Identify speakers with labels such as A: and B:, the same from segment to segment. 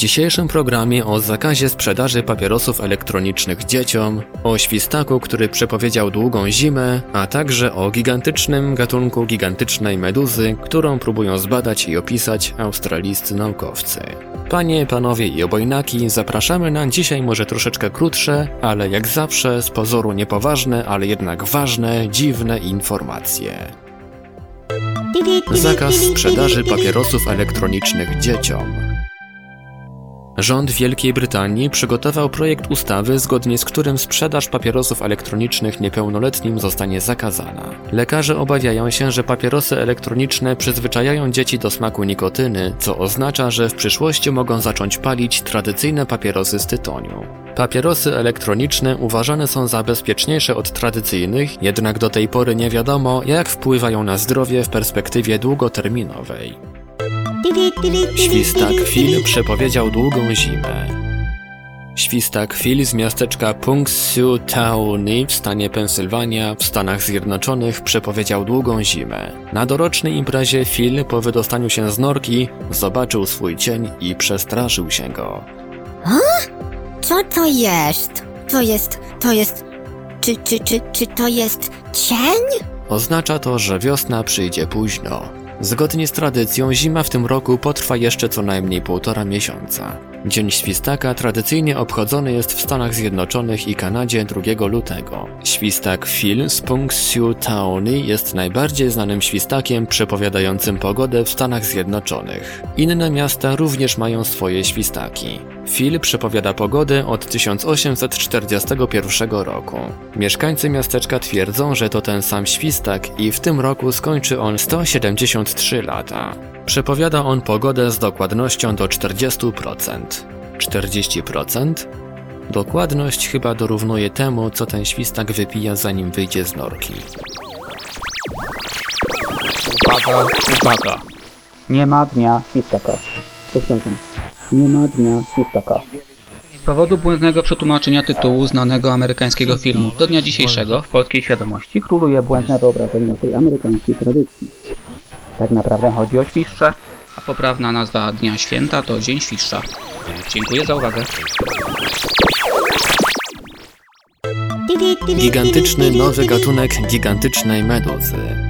A: Dzisiejszym programie o zakazie sprzedaży papierosów elektronicznych dzieciom, o świstaku, który przepowiedział długą zimę, a także o gigantycznym gatunku gigantycznej meduzy, którą próbują zbadać i opisać australijscy naukowcy. Panie, panowie i obojnaki, zapraszamy na dzisiaj może troszeczkę krótsze, ale jak zawsze z pozoru niepoważne, ale jednak ważne, dziwne informacje. Zakaz sprzedaży papierosów elektronicznych dzieciom. Rząd Wielkiej Brytanii przygotował projekt ustawy, zgodnie z którym sprzedaż papierosów elektronicznych niepełnoletnim zostanie zakazana. Lekarze obawiają się, że papierosy elektroniczne przyzwyczajają dzieci do smaku nikotyny, co oznacza, że w przyszłości mogą zacząć palić tradycyjne papierosy z tytoniu. Papierosy elektroniczne uważane są za bezpieczniejsze od tradycyjnych, jednak do tej pory nie wiadomo, jak wpływają na zdrowie w perspektywie długoterminowej. Świstak Phil przepowiedział długą zimę. Świstak Phil z miasteczka Punxsutawney w stanie Pensylwania w Stanach Zjednoczonych przepowiedział długą zimę. Na dorocznej imprezie Phil po wydostaniu się z norki zobaczył swój cień i przestraszył się go.
B: Co to jest? To jest, to jest, czy, czy, czy, czy to jest cień?
A: Oznacza to, że wiosna przyjdzie późno. Zgodnie z tradycją zima w tym roku potrwa jeszcze co najmniej półtora miesiąca. Dzień Świstaka tradycyjnie obchodzony jest w Stanach Zjednoczonych i Kanadzie 2 lutego. Świstak Phil z Punxsutawney jest najbardziej znanym świstakiem przepowiadającym pogodę w Stanach Zjednoczonych. Inne miasta również mają swoje świstaki. Phil przepowiada pogodę od 1841 roku. Mieszkańcy miasteczka twierdzą, że to ten sam świstak i w tym roku skończy on 173 lata. Przepowiada on pogodę z dokładnością do 40%. 40%? Dokładność chyba dorównuje temu, co ten świstak wypija zanim wyjdzie z norki.
C: Uwaga, uwaga. Nie ma dnia świstaka. Powtarzam. Nie ma dnia świstaka. Z powodu błędnego przetłumaczenia tytułu znanego amerykańskiego filmu do dnia dzisiejszego w polskiej świadomości króluje błędne wyobrażenie tej amerykańskiej tradycji. Tak naprawdę chodzi o świszcze, a poprawna nazwa Dnia Święta to Dzień Świszcza. Dziękuję za uwagę.
A: Gigantyczny nowy gatunek gigantycznej meduzy.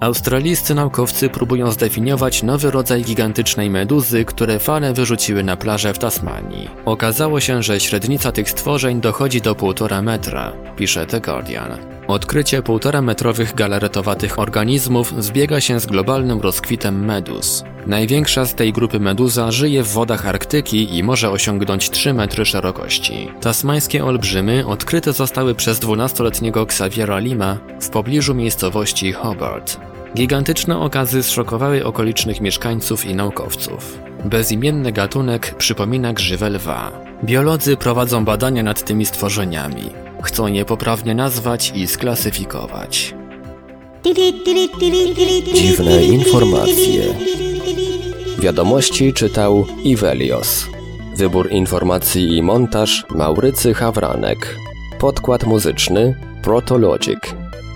A: Australijscy naukowcy próbują zdefiniować nowy rodzaj gigantycznej meduzy, które fale wyrzuciły na plażę w Tasmanii. Okazało się, że średnica tych stworzeń dochodzi do 1,5 metra, pisze The Guardian. Odkrycie 1,5 metrowych galaretowatych organizmów zbiega się z globalnym rozkwitem meduz. Największa z tej grupy meduza żyje w wodach Arktyki i może osiągnąć 3 metry szerokości. Tasmańskie olbrzymy odkryte zostały przez 12-letniego Xaviera Lima w pobliżu miejscowości Hobart. Gigantyczne okazy zszokowały okolicznych mieszkańców i naukowców. Bezimienny gatunek przypomina grzywę lwa. Biolodzy prowadzą badania nad tymi stworzeniami. Chcą je poprawnie nazwać i sklasyfikować.
D: Dziwne informacje. Wiadomości czytał Ivelios. Wybór informacji i montaż Maurycy Hawranek. Podkład muzyczny Protologic.